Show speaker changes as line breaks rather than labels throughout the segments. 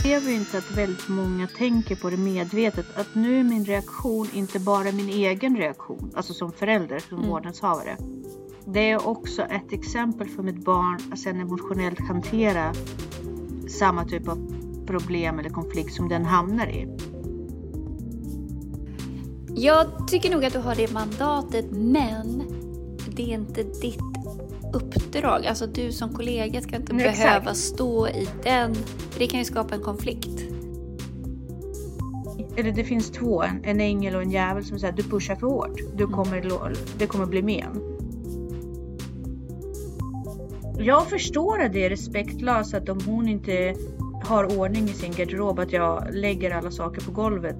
upplever ju inte att väldigt många tänker på det medvetet. Att nu är min reaktion inte bara min egen reaktion, alltså som förälder, som mm. vårdnadshavare. Det är också ett exempel för mitt barn att sen emotionellt hantera samma typ av problem eller konflikt som den hamnar i.
Jag tycker nog att du har det mandatet, men det är inte ditt uppdrag. Alltså du som kollega ska inte Nej, behöva exakt. stå i den, det kan ju skapa en konflikt.
Eller det finns två, en, en ängel och en djävul som säger att du pushar för hårt. Du mm. kommer, det kommer bli men. Jag förstår att det är respektlöst att om hon inte har ordning i sin garderob att jag lägger alla saker på golvet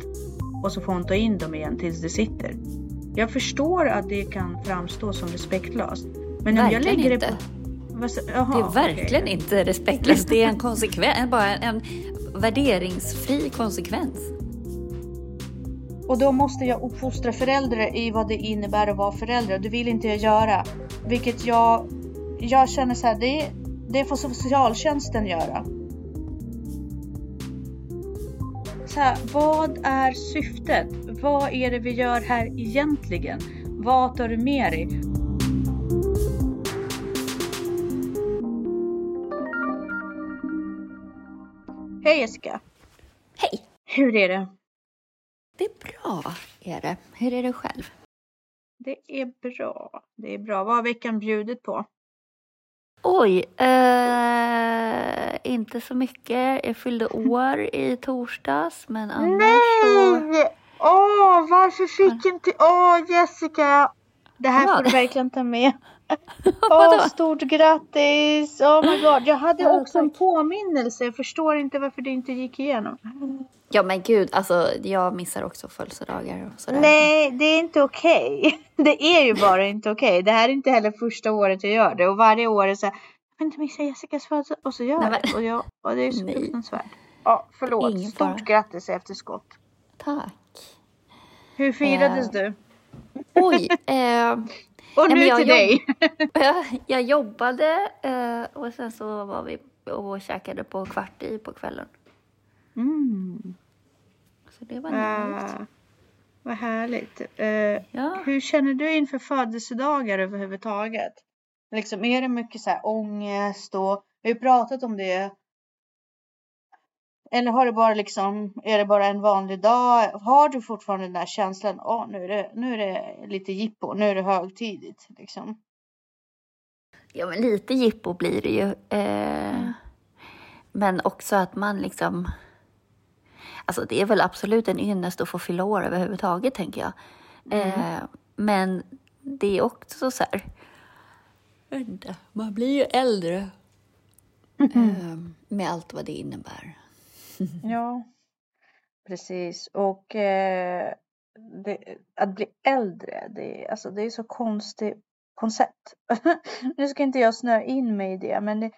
och så får hon ta in dem igen tills det sitter. Jag förstår att det kan framstå som respektlöst.
Men om jag lägger inte. det på... Aha, det är verkligen okay. inte respektlöst. Det är en konsekvens, bara en, en värderingsfri konsekvens.
Och då måste jag uppfostra föräldrar i vad det innebär att vara förälder. Det vill inte jag göra. Vilket jag, jag känner så här, det, det får socialtjänsten göra. Så här, vad är syftet? Vad är det vi gör här egentligen? Vad tar du med dig? Hej Jessica!
Hej!
Hur är det?
Det är bra, är det. Hur är det själv?
Det är bra. Det är bra. Vad har veckan bjudit på?
Oj, eh, inte så mycket. Jag fyllde år i torsdags, men annars
Nej! så... Åh, varför fick inte... Åh, Jessica! Det här får du verkligen ta med. Åh, oh, stort grattis! Oh my god, jag hade också en påminnelse. Jag förstår inte varför det inte gick igenom.
Ja men gud, alltså jag missar också födelsedagar och sådär.
Nej, det är inte okej. Okay. Det är ju bara inte okej. Okay. Det här är inte heller första året jag gör det och varje år är så här, jag kan inte missa Jessicas födelsedag och så gör jag det. Och, jag, och det är så fruktansvärt. Ja, förlåt. Ingen Stort bara. grattis i efterskott.
Tack.
Hur firades eh. du?
Oj, eh,
och nu till dig.
jag jobbade eh, och sen så var vi och käkade på kvart i på kvällen.
Mm.
Så det var nice. Uh,
vad härligt. Uh, ja. Hur känner du inför födelsedagar överhuvudtaget? Liksom, är det mycket så här ångest och vi har pratat om det eller har det bara liksom, är det bara en vanlig dag? Har du fortfarande den där känslan, åh nu är det, nu är det lite jippo, nu är det högtidigt liksom?
Ja men lite jippo blir det ju. Eh, mm. Men också att man liksom, alltså det är väl absolut en ynnest att få fylla år överhuvudtaget tänker jag. Mm. Eh, men det är också så här, man blir ju äldre. Mm. Eh, med allt vad det innebär.
Ja, precis. Och eh, det, att bli äldre, det, alltså, det är så konstigt koncept. nu ska inte jag snöa in mig i det, men det,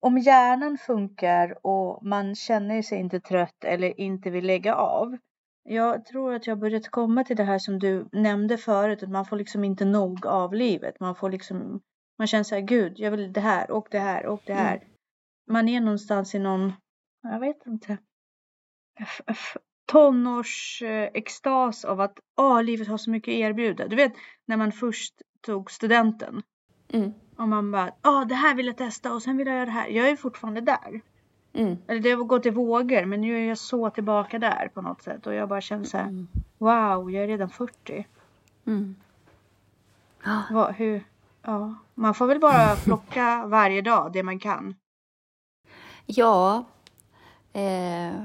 om hjärnan funkar och man känner sig inte trött eller inte vill lägga av. Jag tror att jag börjat komma till det här som du nämnde förut, att man får liksom inte nog av livet. Man får liksom, man känner så här, gud, jag vill det här och det här och det här. Mm. Man är någonstans i någon jag vet inte, tonårsextas av att oh, livet har så mycket att erbjuda. Du vet när man först tog studenten. Mm. Och man bara, ja oh, det här vill jag testa och sen vill jag göra det här. Jag är fortfarande där. Mm. Eller det har gått i vågor men nu är jag så tillbaka där på något sätt. Och jag bara känner så här, mm. wow jag är redan 40. Mm. Vad, hur, ja. Man får väl bara plocka varje dag det man kan.
Ja, Eh,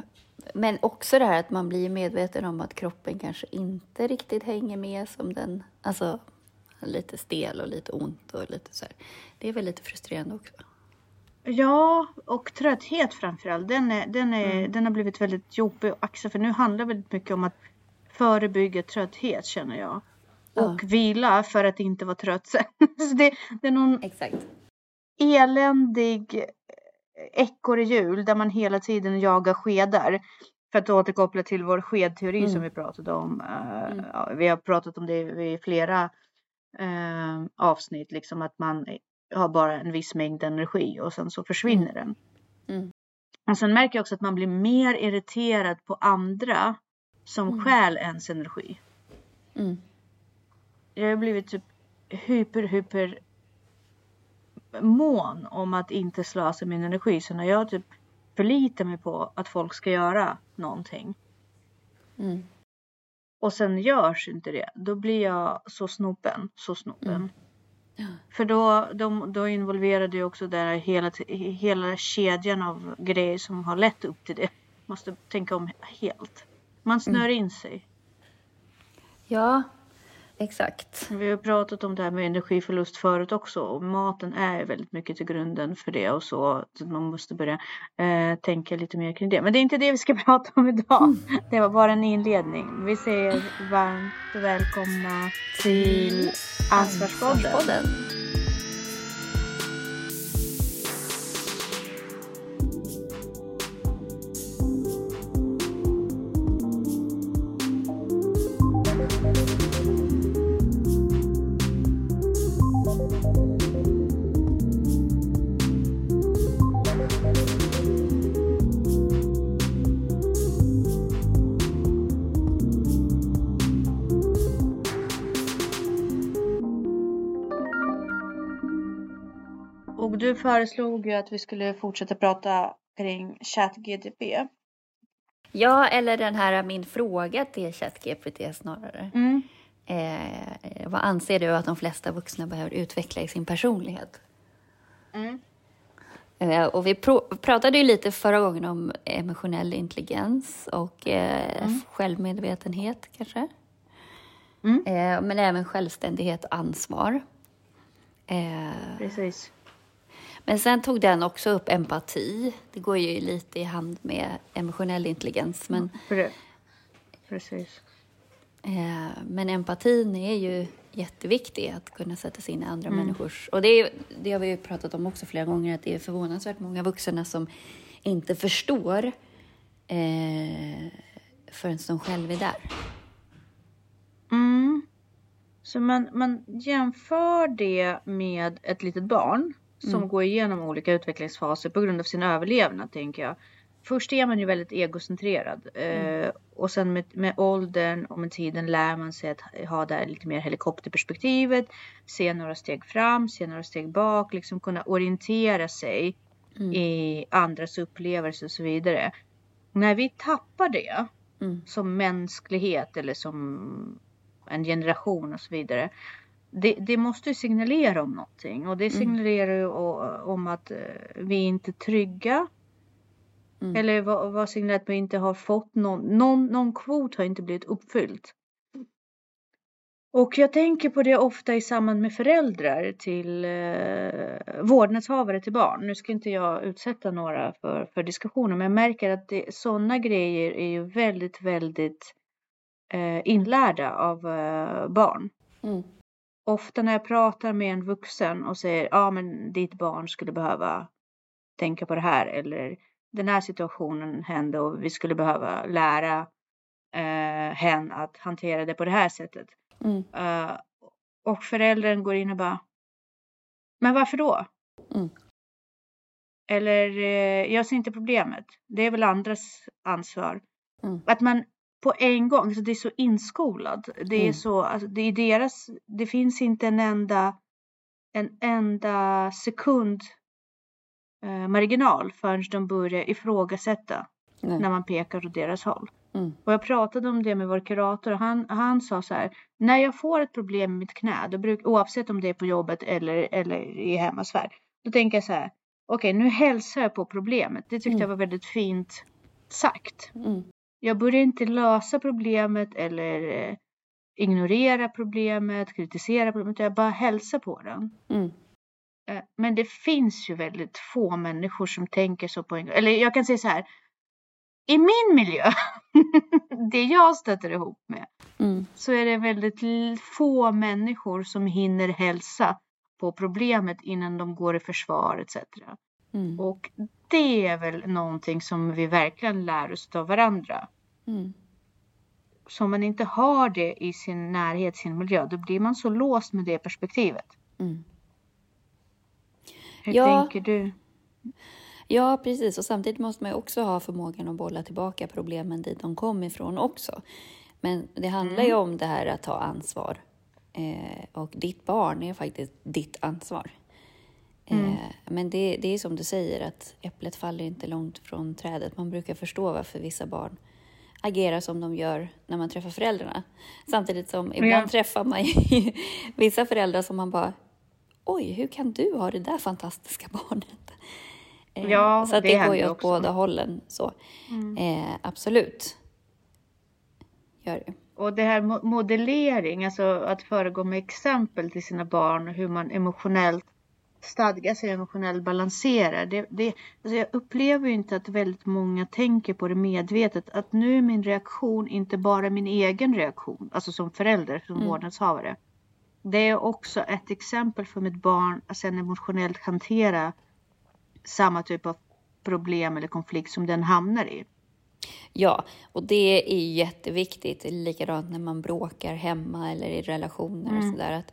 men också det här att man blir medveten om att kroppen kanske inte riktigt hänger med som den, alltså lite stel och lite ont och lite så här. Det är väl lite frustrerande också.
Ja, och trötthet framförallt. Den, är, den, är, mm. den har blivit väldigt jobbig att axa för nu handlar det väldigt mycket om att förebygga trötthet känner jag. Och ja. vila för att inte vara trött sen. Så det, det är någon
Exakt.
eländig ekorrhjul där man hela tiden jagar skedar. För att återkoppla till vår skedteori mm. som vi pratade om. Uh, mm. ja, vi har pratat om det i flera uh, avsnitt, liksom att man har bara en viss mängd energi och sen så försvinner mm. den. Mm. Men sen märker jag också att man blir mer irriterad på andra som
Mm.
stjäl ens energi.
Mm.
Jag har blivit typ hyper, hyper mån om att inte slösa min energi. Så när jag typ förlitar mig på att folk ska göra någonting
Mm.
och sen görs inte det, då blir jag så snopen, så snopen.
Mm. Ja.
För då, då, då involverade jag också där hela, hela kedjan av grejer som har lett upp till det. Måste tänka om helt. Man snör in sig.
Ja, exakt.
Vi har pratat om det här med energiförlust förut också och maten är väldigt mycket till grunden för det och så. så man måste börja eh, tänka lite mer kring det. Men det är inte det vi ska prata om idag. Det var bara en inledning. Vi säger varmt välkomna till Ansvarspodden. Du föreslog ju att vi skulle fortsätta prata kring ChatGDP.
Ja, eller den här min fråga till ChatGPT snarare.
Mm.
Eh, vad anser du att de flesta vuxna behöver utveckla i sin personlighet?
Mm.
Eh, och vi pro- pratade ju lite förra gången om emotionell intelligens och eh,
Mm.
självmedvetenhet kanske.
Mm.
Eh, men även självständighet och ansvar. Eh,
Precis.
Men sen tog den också upp empati. Det går ju lite i hand med emotionell intelligens. Men,
Pre- Precis.
eh, men empatin är ju jätteviktig att kunna sätta sig in i andra
Mm.
människors... Och det, är, det har vi ju pratat om också flera gånger, att det är förvånansvärt många vuxna som inte förstår eh, förrän de själva är där.
Mm. Så man, man jämför det med ett litet barn som
Mm.
går igenom olika utvecklingsfaser på grund av sin överlevnad tänker jag. Först är man ju väldigt egocentrerad eh, och sen med, med åldern och med tiden lär man sig att ha det här lite mer helikopterperspektivet, se några steg fram, se några steg bak, liksom kunna orientera sig
Mm.
i andras upplevelser och så vidare. När vi tappar det
Mm.
som mänsklighet eller som en generation och så vidare. Det, det måste ju signalera om någonting och det
Mm.
signalerar ju o- om att eh, vi inte är trygga.
Mm.
Eller vad, vad signalerar att vi inte har fått någon, någon, någon kvot har inte blivit uppfylld. Och jag tänker på det ofta i samband med föräldrar till eh, vårdnadshavare till barn. Nu ska inte jag utsätta några för, för diskussioner men jag märker att sådana grejer är ju väldigt, väldigt eh, inlärda av eh, barn.
Mm.
Ofta när jag pratar med en vuxen och säger ja ah, men ditt barn skulle behöva tänka på det här eller den här situationen hände och vi skulle behöva lära eh, hen att hantera det på det här sättet.
Mm.
Eh, och föräldern går in och bara Men varför då?
Mm.
Eller eh, jag ser inte problemet. Det är väl andras ansvar.
Mm.
Att man på en gång, alltså det är så inskolad. Det är
Mm.
så, alltså det är deras, det finns inte en enda, en enda sekund eh, marginal förrän de börjar ifrågasätta
Nej.
när man pekar åt deras håll.
Mm.
Och jag pratade om det med vår kurator och han, han sa så här. När jag får ett problem med mitt knä, då bruk, oavsett om det är på jobbet eller, eller i hemmasfär. Då tänker jag så här. Okej, nu hälsar jag på problemet. Det tyckte
Mm.
jag var väldigt fint sagt.
Mm.
Jag börjar inte lösa problemet eller eh, ignorera problemet, kritisera problemet. Jag bara hälsar på den.
Mm.
Eh, Men det finns ju väldigt få människor som tänker så på en gång. Eller jag kan säga så här. I min miljö, det jag stöter ihop med,
Mm.
så är det väldigt få människor som hinner hälsa på problemet innan de går i försvar etc.
Mm.
Och det är väl någonting som vi verkligen lär oss av varandra.
Mm.
Så om man inte har det i sin närhet, sin miljö, då blir man så låst med det perspektivet.
Mm.
Hur
Ja.
tänker du?
Ja, precis. Och samtidigt måste man ju också ha förmågan att bolla tillbaka problemen dit de kom ifrån också. Men det handlar mm. ju om det här att ta ansvar. Eh, och ditt barn är faktiskt ditt ansvar. Eh, mm. men det, det är som du säger, att äpplet faller inte långt från trädet. Man brukar förstå varför vissa barn agerar som de gör när man träffar föräldrarna. Samtidigt som ibland ja. träffar man vissa föräldrar som man bara Oj, hur kan du ha det där fantastiska barnet?
Eh, ja,
så att det, det går ju åt båda hållen. Så. Mm. Eh, absolut. Gör det.
Och det här modellering, alltså att föregå med exempel till sina barn hur man emotionellt stadgar sig emotionellt balanserar. Det, det, alltså jag upplever ju inte att väldigt många tänker på det medvetet. Att nu är min reaktion inte bara min egen reaktion, alltså som förälder, som mm. vårdnadshavare. Det är också ett exempel för mitt barn att sen emotionellt hantera samma typ av problem eller konflikt som den hamnar i.
Ja, och det är jätteviktigt. Likadant när man bråkar hemma eller i relationer mm. och sådär.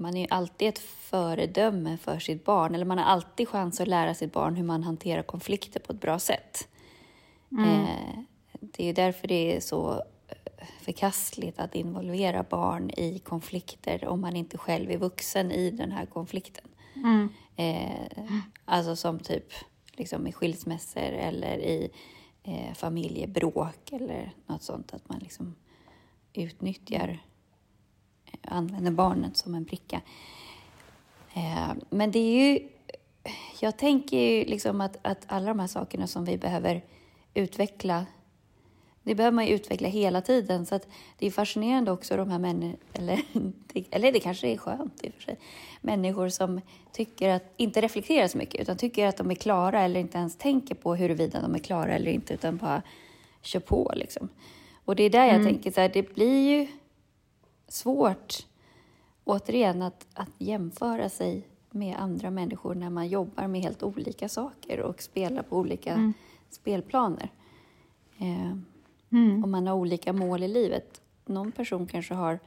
Man är ju alltid ett föredöme för sitt barn. Eller man har alltid chans att lära sitt barn hur man hanterar konflikter på ett bra sätt. Mm. Eh, det är därför det är så eh, förkastligt att involvera barn i konflikter om man inte själv är vuxen i den här konflikten. Mm. Eh, alltså som typ liksom i skilsmässor eller i familjebråk eller något sånt. Att man liksom utnyttjar, använder barnet som en bricka. Eh, men det är ju, jag tänker ju liksom att, att alla de här sakerna som vi behöver utveckla det behöver man ju utveckla hela tiden. Så att det är fascinerande också de här människorna, eller, eller det kanske är skönt i och för sig, människor som tycker att, inte reflekterar så mycket utan tycker att de är klara eller inte ens tänker på huruvida de är klara eller inte utan bara kör på liksom. Och det är där jag mm. tänker så här, det blir ju svårt återigen att, att jämföra sig med andra människor när man jobbar med helt olika saker och spelar på olika mm. spelplaner. Eh, Mm. Och man har olika mål i livet. Någon person kanske har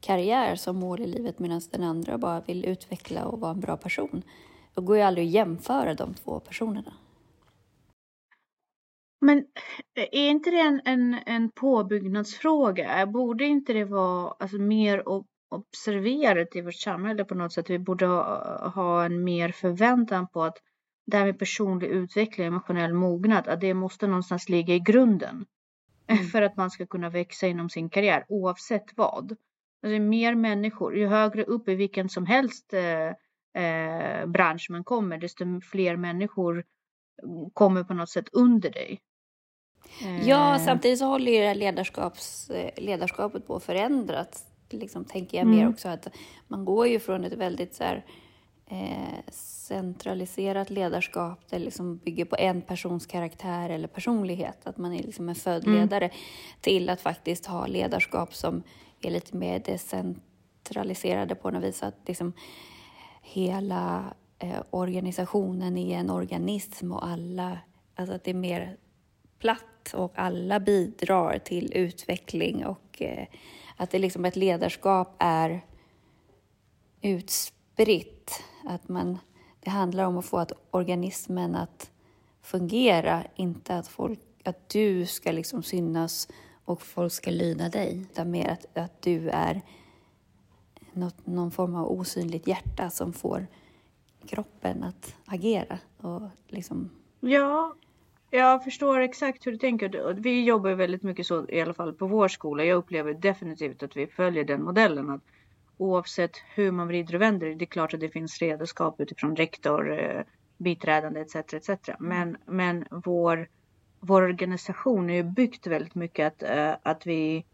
karriär som mål i livet medan den andra bara vill utveckla och vara en bra person. Då går ju aldrig att jämföra de två personerna.
Men är inte det en, en, en påbyggnadsfråga? Borde inte det vara alltså, mer observerat i vårt samhälle på något sätt? Vi borde ha, ha en mer förväntan på att det här med personlig utveckling, emotionell mognad, att det måste någonstans ligga i grunden. Mm. för att man ska kunna växa inom sin karriär oavsett vad. Alltså mer människor, ju högre upp i vilken som helst eh, eh, bransch man kommer, desto fler människor kommer på något sätt under dig.
Ja, eh. samtidigt så håller ju ledarskaps, eh, ledarskapet på att förändras. Liksom, tänker jag mm. mer också att man går ju från ett väldigt så här, eh, centraliserat ledarskap det liksom bygger på en persons karaktär eller personlighet, att man är liksom en född mm. ledare, till att faktiskt ha ledarskap som är lite mer decentraliserade på något vis. Att liksom hela eh, organisationen är en organism och alla, alltså att det är mer platt och alla bidrar till utveckling och eh, att det liksom ett ledarskap är utspritt att man, det handlar om att få att organismen att fungera, inte att, folk, att du ska liksom synas och folk ska lyda dig, utan mer att, att du är något, någon form av osynligt hjärta som får kroppen att agera. Och liksom...
Ja, jag förstår exakt hur du tänker. Vi jobbar väldigt mycket så, i alla fall på vår skola. Jag upplever definitivt att vi följer den modellen. Att oavsett hur man vrider och vänder det är klart att det finns redskap utifrån rektor, eh, biträdande etc. etc. Mm. Men, men vår, vår organisation är ju byggt väldigt mycket att, eh, att vi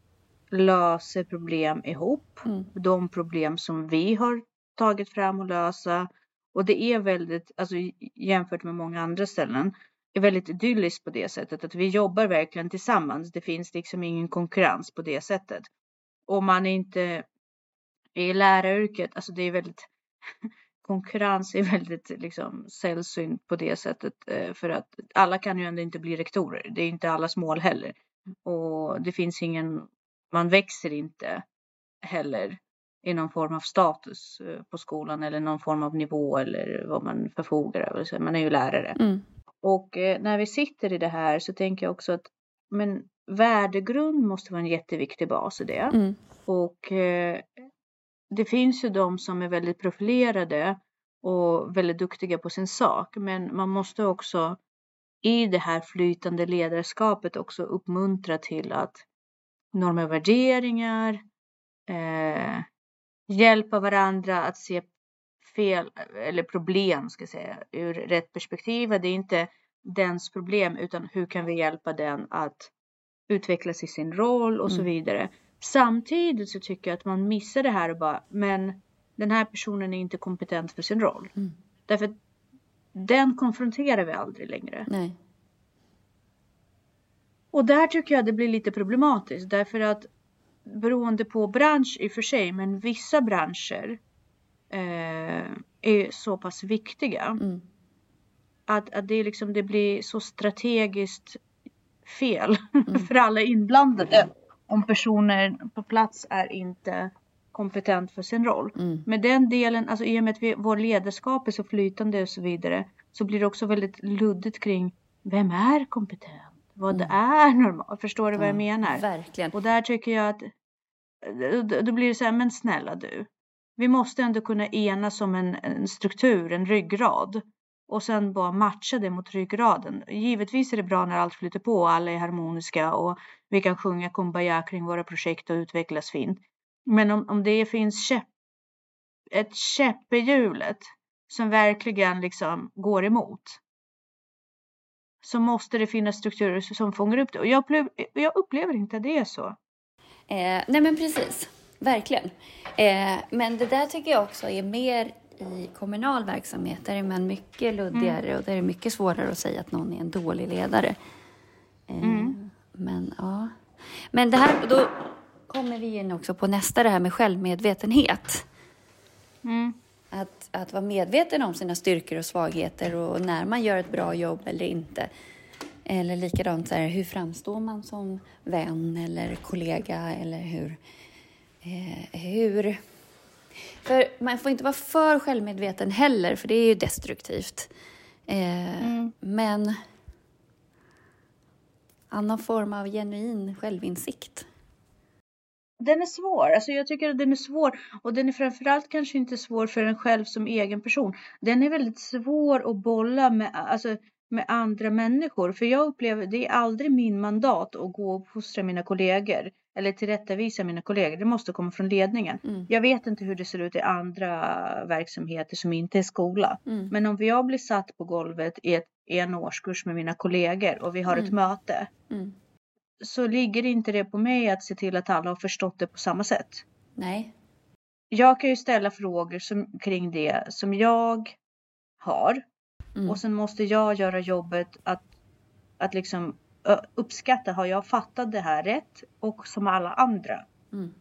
löser problem ihop. Mm. De problem som vi har tagit fram och lösa. Och det är väldigt, alltså jämfört med många andra ställen, är väldigt idylliskt på det sättet att vi jobbar verkligen tillsammans. Det finns liksom ingen konkurrens på det sättet. Och man är inte i läraryrket, alltså det är väldigt konkurrens är väldigt liksom sällsynt på det sättet eh, för att alla kan ju ändå inte bli rektorer. Det är inte allas mål heller och det finns ingen. Man växer inte heller i någon form av status eh, på skolan eller någon form av nivå eller vad man förfogar över. Så man är ju lärare. Mm. Och eh, när vi sitter i det här så tänker jag också att men värdegrund måste vara en jätteviktig bas i det.
Mm.
Och eh, det finns ju de som är väldigt profilerade och väldigt duktiga på sin sak. Men man måste också i det här flytande ledarskapet också uppmuntra till att normer och värderingar, eh, hjälpa varandra att se fel eller problem ska jag säga ur rätt perspektiv. Det är inte dens problem utan hur kan vi hjälpa den att utvecklas i sin roll och så
Mm.
vidare. Samtidigt så tycker jag att man missar det här och bara men den här personen är inte kompetent för sin roll.
Mm.
Därför att den konfronterar vi aldrig längre.
Nej.
Och där tycker jag det blir lite problematiskt därför att beroende på bransch i och för sig, men vissa branscher eh, är så pass viktiga
Mm.
att, att det, liksom, det blir så strategiskt fel
Mm.
för alla inblandade om personer på plats är inte kompetent för sin roll.
Mm.
Med den delen, alltså i och med att vi, vår ledarskap är så flytande och så vidare, så blir det också väldigt luddigt kring vem är kompetent? Vad
Mm.
är normalt? Förstår du vad jag
Ja,
menar?
Verkligen.
Och där tycker jag att då blir det så här, men snälla du. Vi måste ändå kunna enas om en, en struktur, en ryggrad. Och sen bara matcha det mot ryggraden. Givetvis är det bra när allt flyter på och alla är harmoniska och vi kan sjunga kumbaya kring våra projekt och utvecklas fint. Men om, om det finns käpp, ett käpp i hjulet som verkligen liksom går emot. Så måste det finnas strukturer som fångar upp det. Och jag upplever, jag upplever inte att det är så.
Eh, nej men precis, verkligen. Eh, men det där tycker jag också är mer i kommunal verksamhet. Där är man mycket luddigare och där är det mycket svårare att säga att någon är en dålig ledare. Eh,
Mm.
Men ja. Men det här, då kommer vi in också på nästa, det här med självmedvetenhet.
Mm.
Att, att vara medveten om sina styrkor och svagheter och när man gör ett bra jobb eller inte. Eller likadant så här, hur framstår man som vän eller kollega eller hur... Eh, hur... För man får inte vara för självmedveten heller, för det är ju destruktivt. Eh,
Mm.
Men annan form av genuin självinsikt.
Den är svår, alltså jag tycker att den är svår och den är framförallt kanske inte svår för en själv som egen person. Den är väldigt svår att bolla med, alltså, med andra människor för jag upplever det är aldrig min mandat att gå och uppfostra mina kollegor eller tillrättavisa mina kollegor. Det måste komma från ledningen.
Mm.
Jag vet inte hur det ser ut i andra verksamheter som inte är skola.
Mm.
Men om jag blir satt på golvet i, ett, i en årskurs med mina kollegor och vi har ett
Mm.
möte
Mm.
så ligger inte det på mig att se till att alla har förstått det på samma sätt.
Nej.
Jag kan ju ställa frågor som, kring det som jag har
Mm.
och sen måste jag göra jobbet att, att liksom uppskatta, har jag fattat det här rätt? Och som alla andra.
Mm.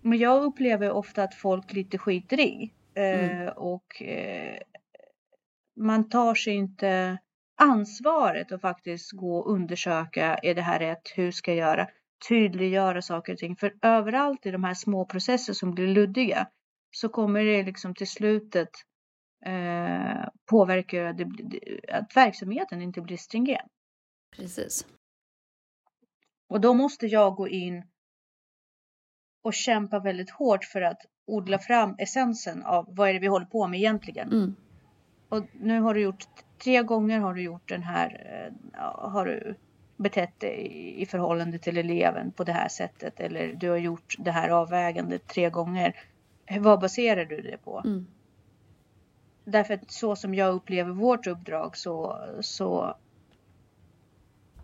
Men jag upplever ofta att folk lite skiter i eh,
Mm.
och eh, man tar sig inte ansvaret att faktiskt gå och undersöka, är det här rätt? Hur ska jag göra? Tydliggöra saker och ting. För överallt i de här små processer som blir luddiga så kommer det liksom till slutet eh, påverka att, det, att verksamheten inte blir stringent.
Precis.
Och då måste jag gå in och kämpa väldigt hårt för att odla fram essensen av vad är det vi håller på med egentligen.
Mm.
Och nu har du gjort, tre gånger har du gjort den här, eh, har du betett dig i, i förhållande till eleven på det här sättet eller du har gjort det här avvägandet tre gånger. Vad baserar du det på?
Mm.
Därför att så som jag upplever vårt uppdrag så, så,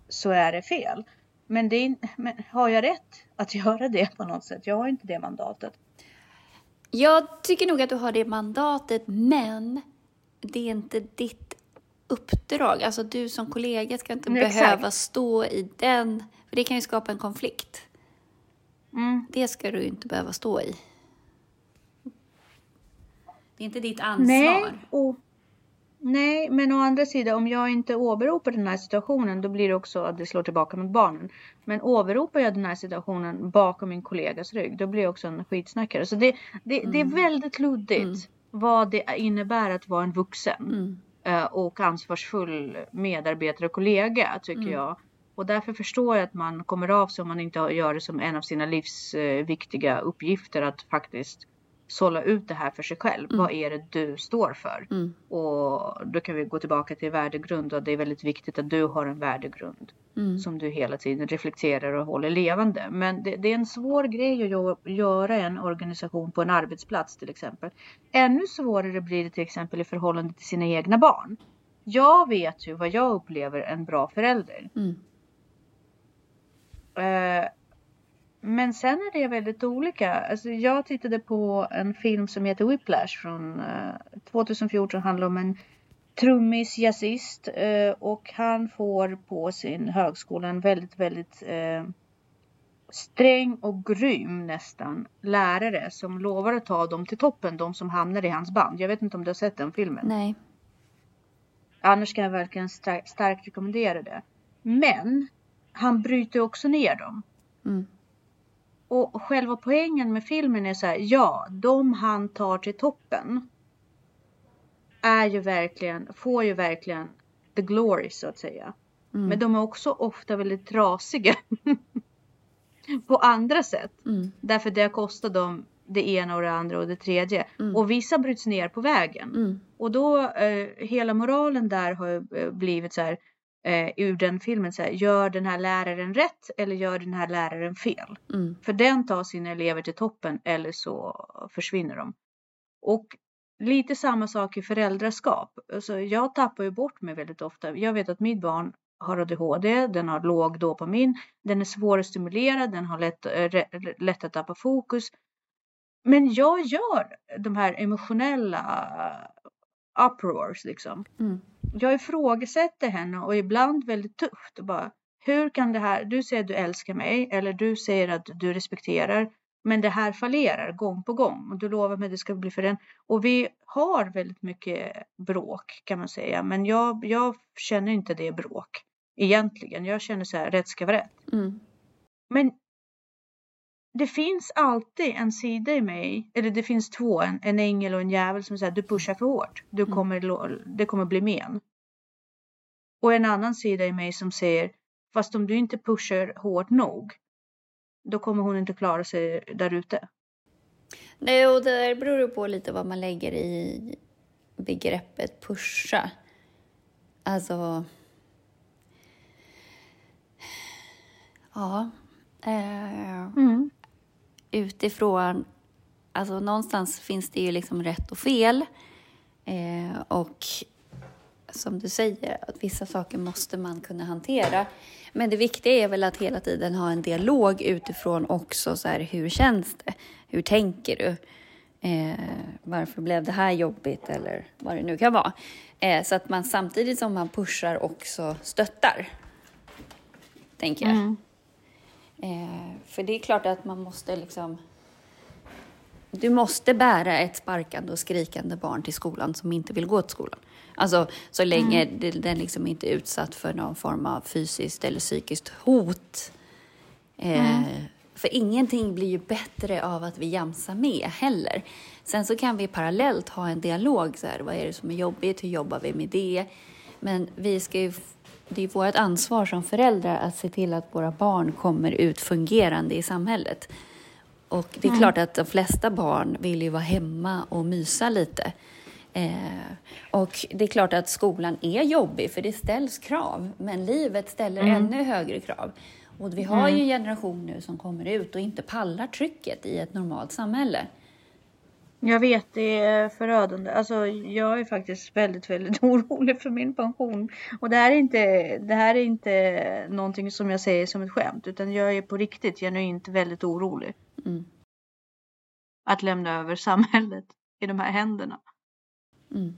så är det fel. Men, det är, men har jag rätt att göra det på något sätt? Jag har inte det mandatet.
Jag tycker nog att du har det mandatet, men det är inte ditt uppdrag. Alltså du som kollega ska inte
Nej, exakt.
behöva stå i den, för det kan ju skapa en konflikt.
Mm.
Det ska du inte behöva stå i. Det är inte ditt ansvar.
Nej, och, nej, men å andra sidan om jag inte åberopar den här situationen då blir det också att det slår tillbaka mot barnen. Men åberopar jag den här situationen bakom min kollegas rygg då blir jag också en skitsnackare. Så det, det, det är väldigt luddigt
Mm.
vad det innebär att vara en vuxen.
Mm.
eh, och ansvarsfull medarbetare och kollega tycker
Mm.
jag. Och därför förstår jag att man kommer av sig om man inte gör det som en av sina livsviktiga uppgifter att faktiskt sålla ut det här för sig själv.
Mm.
Vad är det du står för?
Mm.
Och då kan vi gå tillbaka till värdegrund och det är väldigt viktigt att du har en värdegrund
Mm.
som du hela tiden reflekterar och håller levande. Men det, det är en svår grej att gö- göra en organisation på en arbetsplats till exempel. Ännu svårare blir det till exempel i förhållande till sina egna barn. Jag vet ju vad jag upplever en bra förälder.
Mm.
Eh, Men sen är det väldigt olika. Alltså jag tittade på en film som heter Whiplash från eh, 2014. handlar om en trummis, jazzist eh, och han får på sin högskola en väldigt, väldigt eh, sträng och grym nästan lärare som lovar att ta dem till toppen, de som hamnar i hans band. Jag vet inte om du har sett den filmen?
Nej.
Annars kan jag verkligen star- starkt rekommendera det. Men han bryter också ner dem.
Mm.
Och själva poängen med filmen är så här, ja, de han tar till toppen är ju verkligen, får ju verkligen the glory så att säga.
Mm.
Men de är också ofta väldigt trasiga. på andra sätt.
Mm.
Därför det kostar dem det ena och det andra och det tredje.
Mm.
Och vissa bryts ner på vägen.
Mm.
Och då, eh, hela moralen där har eh, blivit så här, eh, ur den filmen så här, gör den här läraren rätt eller gör den här läraren fel?
Mm.
För den tar sina elever till toppen eller så försvinner de. Och lite samma sak i föräldraskap. Alltså, jag tappar ju bort mig väldigt ofta. Jag vet att mitt barn har ADHD, den har låg dopamin, den är svår att stimulera, den har lätt, eh, lätt att tappa fokus. Men jag gör de här emotionella eh, uproars liksom.
Mm.
Jag ifrågasätter henne och ibland väldigt tufft. Och bara, hur kan det här, du säger att du älskar mig eller du säger att du respekterar. Men det här fallerar gång på gång och du lovar mig att det ska bli för den. Och vi har väldigt mycket bråk kan man säga. Men jag, jag känner inte det bråk egentligen. Jag känner så här, rätt ska vara rätt.
Mm.
Men det finns alltid en sida i mig, eller det finns två, en, en ängel och en djävul som säger du pushar för hårt. Du
Mm.
kommer, det kommer bli men. Och en annan sida i mig som säger fast om du inte pushar hårt nog då kommer hon inte klara sig där ute.
Nej, och det där beror ju på lite vad man lägger i begreppet pusha. Alltså... Ja. Eh,
Mm
utifrån... Alltså någonstans finns det ju liksom rätt och fel. Eh, och som du säger, att vissa saker måste man kunna hantera. Men det viktiga är väl att hela tiden ha en dialog utifrån också så här, hur känns det? Hur tänker du? Eh, varför blev det här jobbigt? Eller vad det nu kan vara. Eh, så att man samtidigt som man pushar också stöttar. Tänker jag.
Mm.
Eh, för det är klart att man måste liksom... Du måste bära ett sparkande och skrikande barn till skolan som inte vill gå till skolan. Alltså så länge det, den liksom inte är utsatt för någon form av fysiskt eller psykiskt hot. Eh, För ingenting blir ju bättre av att vi jamsar med heller. Sen så kan vi parallellt ha en dialog. Så här, vad är det som är jobbigt? Hur jobbar vi med det? Men vi ska ju, det är vårt ansvar som föräldrar att se till att våra barn kommer ut fungerande i samhället. Och det är klart att de flesta barn vill ju vara hemma och mysa lite. Eh, och det är klart att skolan är jobbig för det ställs krav. Men livet ställer ännu högre krav. Och vi har ju en generation nu som kommer ut och inte pallar trycket i ett normalt samhälle.
Jag vet, det är förödande. Alltså, jag är faktiskt väldigt, väldigt orolig för min pension. Och det här är inte, det här är inte någonting som jag säger som ett skämt, utan jag är på riktigt genuint väldigt orolig.
Mm.
Att lämna över samhället i de här händerna.
Mm.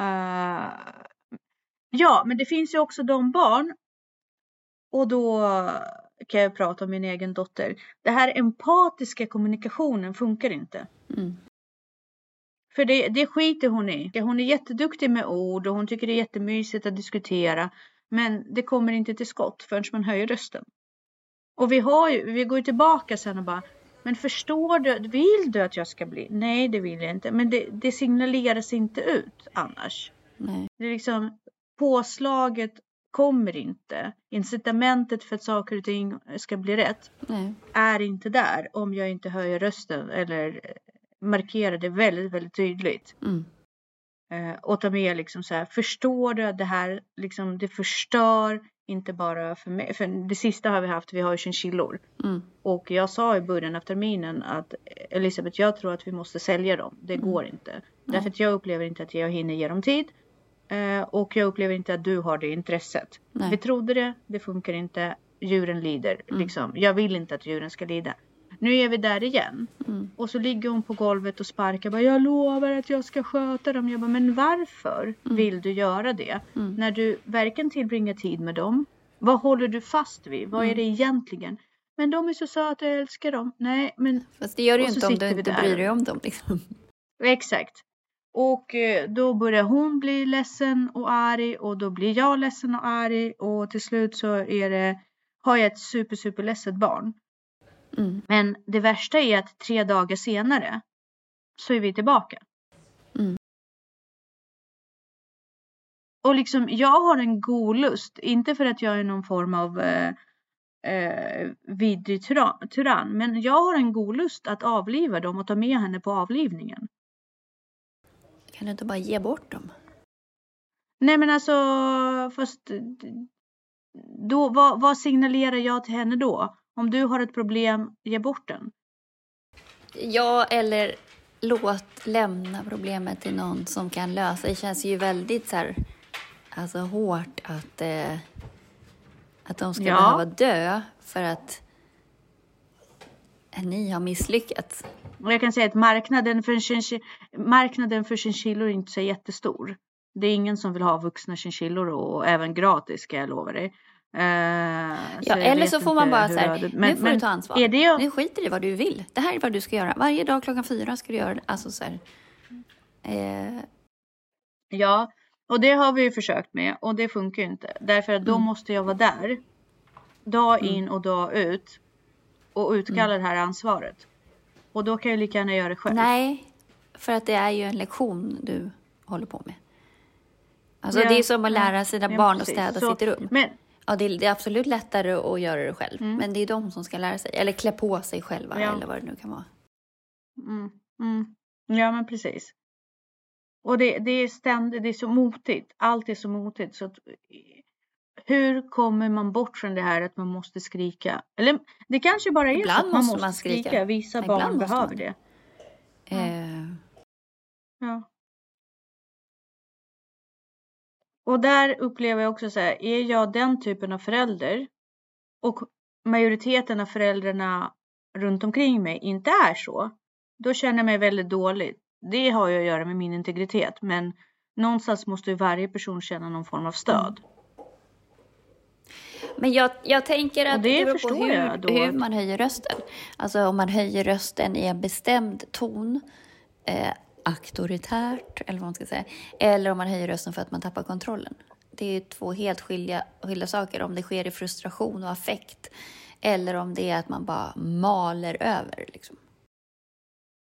Eh, ja, men det finns ju också de barn. Och då kan jag prata om min egen dotter. Det här empatiska kommunikationen funkar inte.
Mm.
För det, det skiter hon i. Hon är jätteduktig med ord och hon tycker det är jättemysigt att diskutera. Men det kommer inte till skott förrän man höjer rösten. Och vi, har ju, vi går ju tillbaka sen och bara Men förstår du? Vill du att jag ska bli? Nej, det vill jag inte. Men det, det signaleras inte ut annars.
Nej.
Det är liksom påslaget kommer inte. Incitamentet för att saker och ting ska bli rätt
Nej.
är inte där om jag inte höjer rösten eller markerar det väldigt, väldigt tydligt.
Mm.
Eh, och ta med liksom så här, förstår du att det här liksom, det förstör inte bara för mig, för det sista har vi haft, vi har ju chinchillor.
Mm.
Och jag sa i början av terminen att Elisabeth, jag tror att vi måste sälja dem. Det
Mm.
går inte. Därför att jag upplever inte att jag hinner ge dem tid. Eh, och jag upplever inte att du har det intresset.
Nej.
Vi trodde det, det funkar inte. Djuren lider.
Mm.
Liksom. Jag vill inte att djuren ska lida. Nu är vi där igen.
Mm.
Och så ligger hon på golvet och sparkar. Bara, jag lovar att jag ska sköta dem. Jag bara, men varför vill du göra det?
Mm.
När du verkligen tillbringar tid med dem. Vad håller du fast vid? Vad är
Mm.
det egentligen? Men de är så söta, jag älskar dem. Nej, men
Fast det gör du ju inte om du inte bryr dig om dem. Liksom.
exakt. Och eh, då börjar hon bli ledsen och arg och då blir jag ledsen och arg och till slut så är det, har jag ett super, super ledset barn.
Mm.
Men det värsta är att tre dagar senare så är vi tillbaka.
Mm.
Och liksom jag har en god lust, inte för att jag är någon form av eh, eh, vidrig tyra- tyrann, men jag har en god lust att avliva dem och ta med henne på avlivningen.
Kan du inte bara ge bort dem?
Nej men alltså, fast då, vad, vad signalerar jag till henne då? Om du har ett problem, ge bort den.
Ja, eller låt lämna problemet till någon som kan lösa. Det känns ju väldigt så här, alltså hårt att, eh, att de ska
Ja.
behöva dö för att ni har misslyckats.
Och jag kan säga att marknaden för, marknaden för chinchillor är inte så jättestor. Det är ingen som vill ha vuxna chinchillor och även gratis ska jag lova dig. Eh,
Ja,
jag
eller så får man bara så här, nu får du ta ansvar.
Är det,
Nu skiter i vad du vill. Det här är vad du ska göra. Varje dag klockan fyra ska du göra det. Alltså så här, eh,
Ja, och det har vi ju försökt med och det funkar ju inte. Därför att då
Mm.
måste jag vara där. Dag
Mm.
in och dag ut. Och utkalla det här ansvaret. Och då kan jag lika gärna göra det själv.
nej, för att det är ju en lektion du håller på med. Alltså
Ja,
det är som att lära sina
ja,
barn att
precis.
städa
Så-
sitt rum.
Men
Ja, det är, det är absolut lättare att göra det själv.
Mm.
Men det är de som ska lära sig. Eller klä på sig själva
Ja.
eller vad det nu kan vara.
Mm, mm. Ja men precis. Och det, det är ständigt, det är så motigt. Allt är så motigt. Så att, hur kommer man bort från det här att man måste skrika? Eller det kanske bara är
Ibland
så att man
måste
måste
man skrika.
skrika. Vissa
Ibland
barn behöver
man.
det.
Eh,
Ja. Och där upplever jag också så här, är jag den typen av förälder och majoriteten av föräldrarna runt omkring mig inte är så, då känner jag mig väldigt dålig. Det har ju att göra med min integritet, men någonstans måste ju varje person känna någon form av stöd.
Men jag, jag tänker
Och
att
det
det beror på hur, hur man höjer rösten. Alltså om man höjer rösten i en bestämd ton, eh, auktoritärt eller vad man ska säga, eller om man höjer rösten för att man tappar kontrollen. Det är två helt skilda, skilda saker. Om det sker i frustration och affekt eller om det är att man bara maler över. Liksom.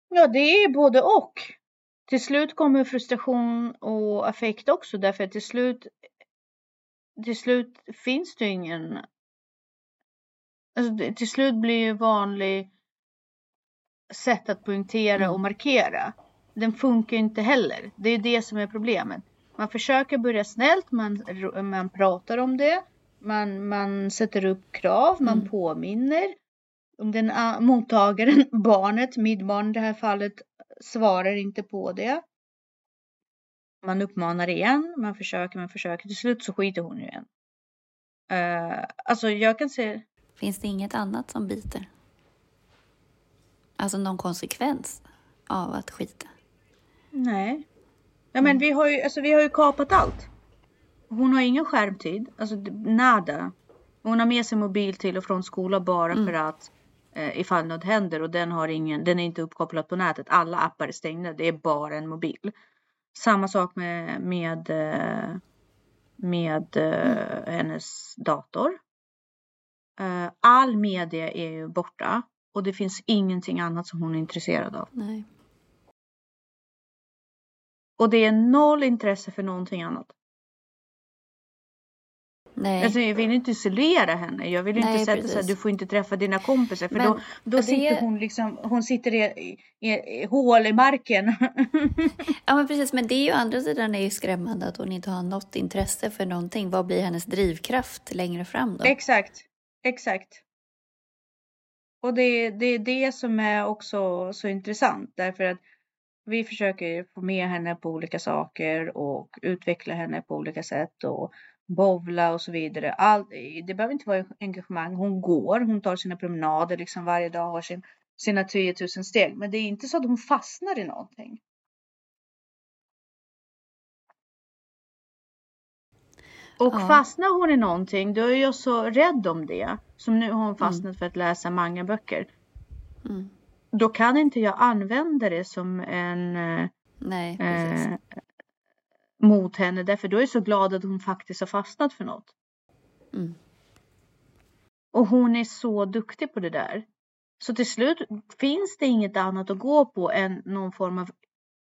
Ja, det är både och. Till slut kommer frustration och affekt också därför att till slut till slut finns det ju ingen alltså till slut blir ju vanlig sätt att poängtera
Mm.
och markera. Den funkar ju inte heller. Det är det som är problemet. Man försöker börja snällt, man, man pratar om det, man, man sätter upp krav, man
Mm.
påminner. Om den ah, mottagaren, barnet, mitt barn i det här fallet, svarar inte på det. Man uppmanar igen, man försöker, man försöker. Till slut så skiter hon ju igen. Uh, alltså jag kan se,
Finns det inget annat som biter? Alltså någon konsekvens av att skita?
nej. Ja men vi har ju, alltså vi har ju kapat allt. Hon har ingen skärmtid, alltså nada. Hon har med sig mobil till och från skolan bara
Mm.
för att eh, ifall något händer och den har ingen, den är inte uppkopplad på nätet. Alla appar är stängda, det är bara en mobil. Samma sak med, med, eh, med eh, hennes dator. Eh, all media är ju borta och det finns ingenting annat som hon är intresserad av.
Nej.
Och det är noll intresse för någonting annat.
Nej.
Alltså jag vill inte isolera henne. Jag vill inte sätta så här,
precis.
du får inte träffa dina kompisar. För
Men
då, då
det-
sitter hon liksom, hon sitter i, i, i hål i marken.
Ja men precis, men det är ju andra sidan är ju skrämmande att hon inte har något intresse för någonting. Vad blir hennes drivkraft längre fram då?
exakt, exakt. Och det, det är det som är också så intressant. Därför att vi försöker få med henne på olika saker och utveckla henne på olika sätt. Och bovla och så vidare. All, det behöver inte vara engagemang. Hon går, hon tar sina promenader liksom varje dag, har sin, sina 10 000 steg. Men det är inte så att hon fastnar i någonting. Och
Ja.
fastnar hon i någonting, då är jag så rädd om det. Som nu har hon fastnat för att läsa mangaböcker.
Mm.
Då kan inte jag använda det som en eh,
Nej,
eh, mot henne. Därför då är jag så glad att hon faktiskt har fastnat för något.
Mm.
Och hon är så duktig på det där. Så till slut finns det inget annat att gå på än någon form av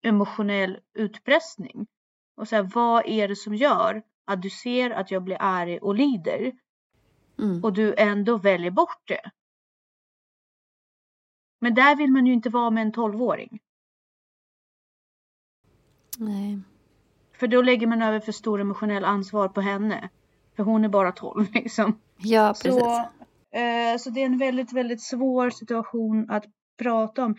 emotionell utpressning. Och så här, vad är det som gör att du ser att jag blir arg och lider
Mm.
och du ändå väljer bort det? Men där vill man ju inte vara med en tolvåring.
Nej.
För då lägger man över för stor emotionell ansvar på henne. För hon är bara 12 liksom.
Ja, precis.
Så, eh, så det är en väldigt, väldigt svår situation att prata om.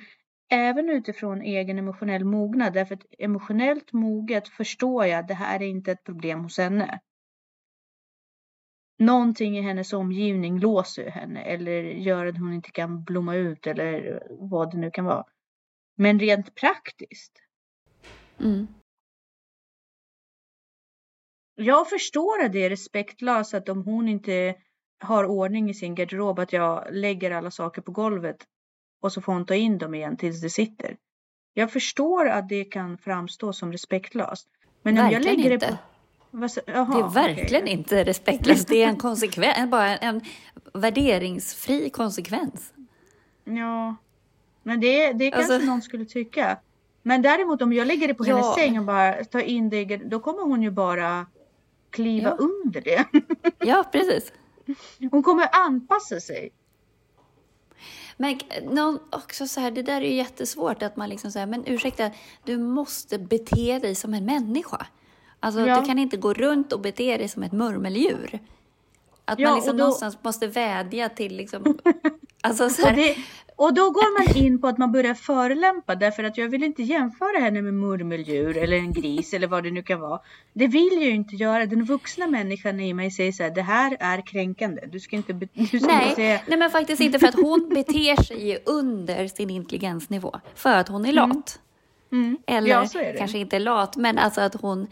Även utifrån egen emotionell mognad. Därför att emotionellt moget förstår jag att det här är inte ett problem hos henne. Någonting i hennes omgivning låser henne eller gör att hon inte kan blomma ut eller vad det nu kan vara. Men rent praktiskt.
Mm.
Jag förstår att det är respektlöst att om hon inte har ordning i sin garderob att jag lägger alla saker på golvet och så får hon ta in dem igen tills det sitter. Jag förstår att det kan framstå som respektlöst. Men om jag
Verkligen
lägger
inte.
det på... Jaha,
Det är verkligen
okej.
inte respektlöst. Det är en konsekvens, bara en värderingsfri konsekvens.
Ja. Men det, det kanske
Alltså-
någon skulle tycka. Men däremot om jag lägger det på hennes
Ja.
säng och bara tar in det, då kommer hon ju bara kliva
Ja.
under det.
Ja, precis.
Hon kommer anpassa sig.
Men någon, också så här, det där är ju jättesvårt att man liksom säger, men ursäkta, du måste bete dig som en människa. Alltså,
Ja.
du kan inte gå runt och bete dig som ett murmeldjur. Att
Ja,
man liksom
då-
någonstans måste vädja till liksom, alltså så här,
det, och då går man in på att man börjar förelämpa därför att jag vill inte jämföra henne med murmeldjur eller en gris eller vad det nu kan vara. Det vill jag ju inte göra. Den vuxna människan i mig säger så här, det här är kränkande. Du ska inte, du ska inte
Nej,
säga...
nej, men faktiskt inte för att hon beter sig under sin intelligensnivå. För att hon är lat.
Mm.
Eller
ja, så
kanske inte lat, men alltså att hon...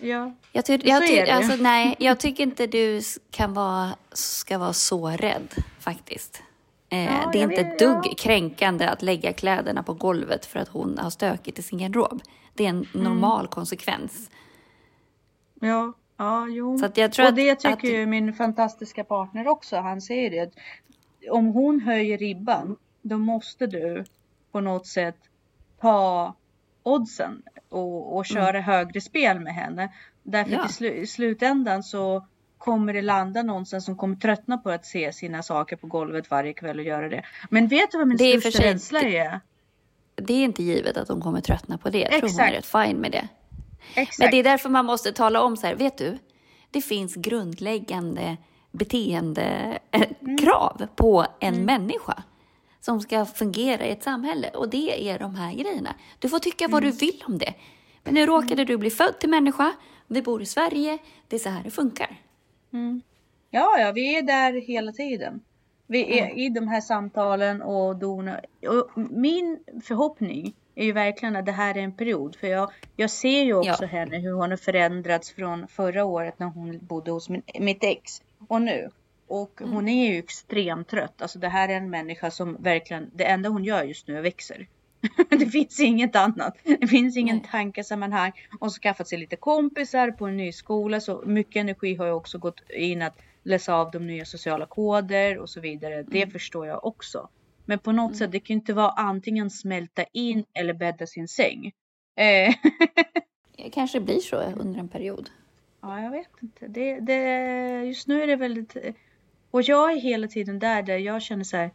Ja.
Jag, ty, jag,
Så
ty,
är det.
alltså, nej, jag tycker inte du kan vara, ska vara så rädd faktiskt. Eh,
Ja,
det är inte ett dugg
ja.
kränkande att lägga kläderna på golvet för att hon har stökigt i sin garderob. Det är en
Mm.
normal konsekvens.
Ja, ja, jo.
Så att jag tror
och
att-
det tycker
att-
ju min fantastiska partner också. Han säger det. att Om hon höjer ribban, då måste du på något sätt ta oddsen och, och köra högre spel med henne. Därför
Mm. Ja.
att i, slu, i slutändan så kommer det landa någonstans som kommer tröttna på att se sina saker på golvet varje kväll och göra det. Men vet du vad min
Det är
största
sig-
rädsla är?
Det är inte givet att hon kommer tröttna på det. Jag tror hon är rätt fine med det.
Exakt.
Men det är därför man måste tala om så här, vet du, det finns grundläggande beteendekrav på en människa som ska fungera i ett samhälle. Och det är de här grejerna. Du får tycka vad du vill om det. Men nu råkade du bli född till människa, vi bor i Sverige, det är så här det funkar.
Ja, ja, vi är där hela tiden. Vi är i de här samtalen och dona. Och min förhoppning är ju verkligen att det här är en period. För jag, jag ser ju också
Ja.
henne hur hon har förändrats från förra året när hon bodde hos min, mitt ex och nu. Och hon är ju extremt trött. Alltså det här är en människa som verkligen, det enda hon gör just nu är växer. det finns inget annat. Det finns ingen
Nej.
tankesammanhang. Och så skaffat sig lite kompisar på en ny skola. Så mycket energi har ju också gått in att läsa av de nya sociala koder och så vidare. Det förstår jag också. Men på något sätt, det kan inte vara antingen smälta in eller bädda sin säng. Eh,
kanske blir så under en period.
Ja, jag vet inte. Det, det, just nu är det väldigt... Och jag är hela tiden där, där jag känner så här.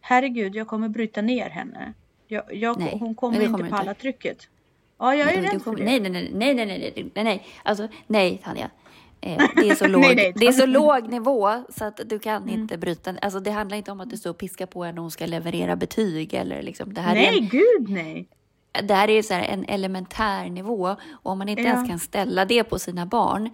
Herregud, jag kommer bryta ner henne. Jag, jag,
nej,
hon kommer inte
kommer
på
alla
trycket. Ja, jag är
nej,
rädd för det.
Nej, nej, nej, nej, nej, nej, nej, nej, alltså nej, Tanja. Eh, det är, så låg,
nej, nej,
det är så låg nivå så att du kan
mm.
inte bryta. Alltså, det handlar inte om att du står och piskar på henne och hon ska leverera betyg. Eller liksom. det här
nej,
är en,
gud nej.
Det här är så här en elementär nivå. Och om man inte
ja.
ens kan ställa det på sina barn,